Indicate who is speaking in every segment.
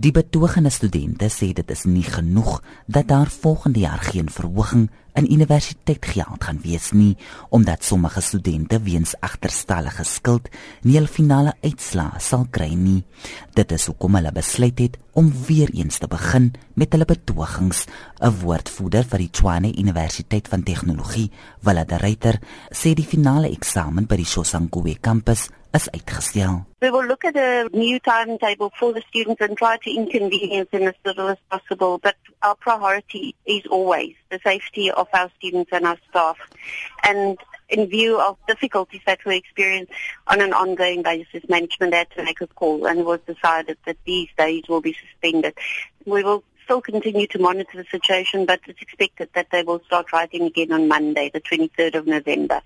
Speaker 1: Die betogende studente sê dit is nie genoeg dat daar volgende jaar geen verhoging in universiteitsgeld gaan wees nie omdat sommige studente weens agterstallige skuld nie hul finale uitslae sal kry nie. Dit is hoekom hulle besluit het om weer eens te begin met hulle betogings. 'n Woordvoerder vir die Tshwane Universiteit van Tegnologie, Willa de Ruyter, sê die finale eksamen by die Soshanguve kampus is uitgestel.
Speaker 2: We will look at a new timetable for the students and try to inconvenience them as little as possible, but our priority is always the safety of our students and our staff. And in view of difficulties that we experience on an ongoing basis, management had to make a call and was decided that these days will be suspended. We will still continue to monitor the situation, but it's expected that they will start writing again on Monday, the 23rd of November.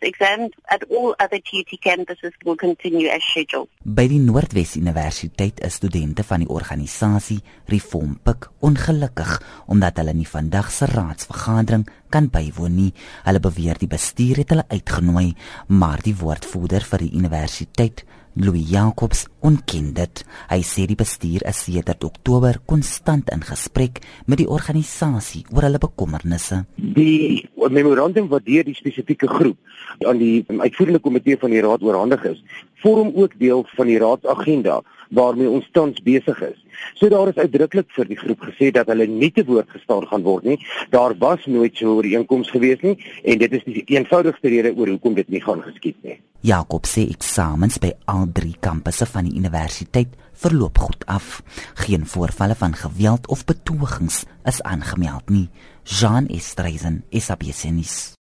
Speaker 2: The exams at all other TUT campuses will continue as scheduled.
Speaker 1: By die Noordwes Universiteit is studente van die organisasie Reform Pik ongelukkig omdat hulle nie vandag se raadsvergadering kan bywoon nie. Hulle beweer die bestuur het hulle uitgenooi, maar die woordvoerder vir die universiteit Louis Jacobs ontken dit. Hy sê die bestuur is sedert Oktober konstant in gesprek met die organisasie oor hulle bekommernisse.
Speaker 3: Die memorandum wat deur die spesifieke groep aan die uitvoerende komitee van die raad oorhandig is, vorm ook deel van die raadsagenda waarmee ons tans besig is. So daar is uitdruklik vir die groep gesê dat hulle nie te woord gestaan gaan word nie. Daar was nooit so 'n ooreenkoms gewees nie en dit is die eenvoudigste rede oor hoekom dit nie gaan geskied nie.
Speaker 1: Jakob sê eksamens by al drie kampusse van die universiteit verloop goed af. Geen voorvalle van geweld of betogings is aangemeld nie. Jean Estreisen, SABC nuus.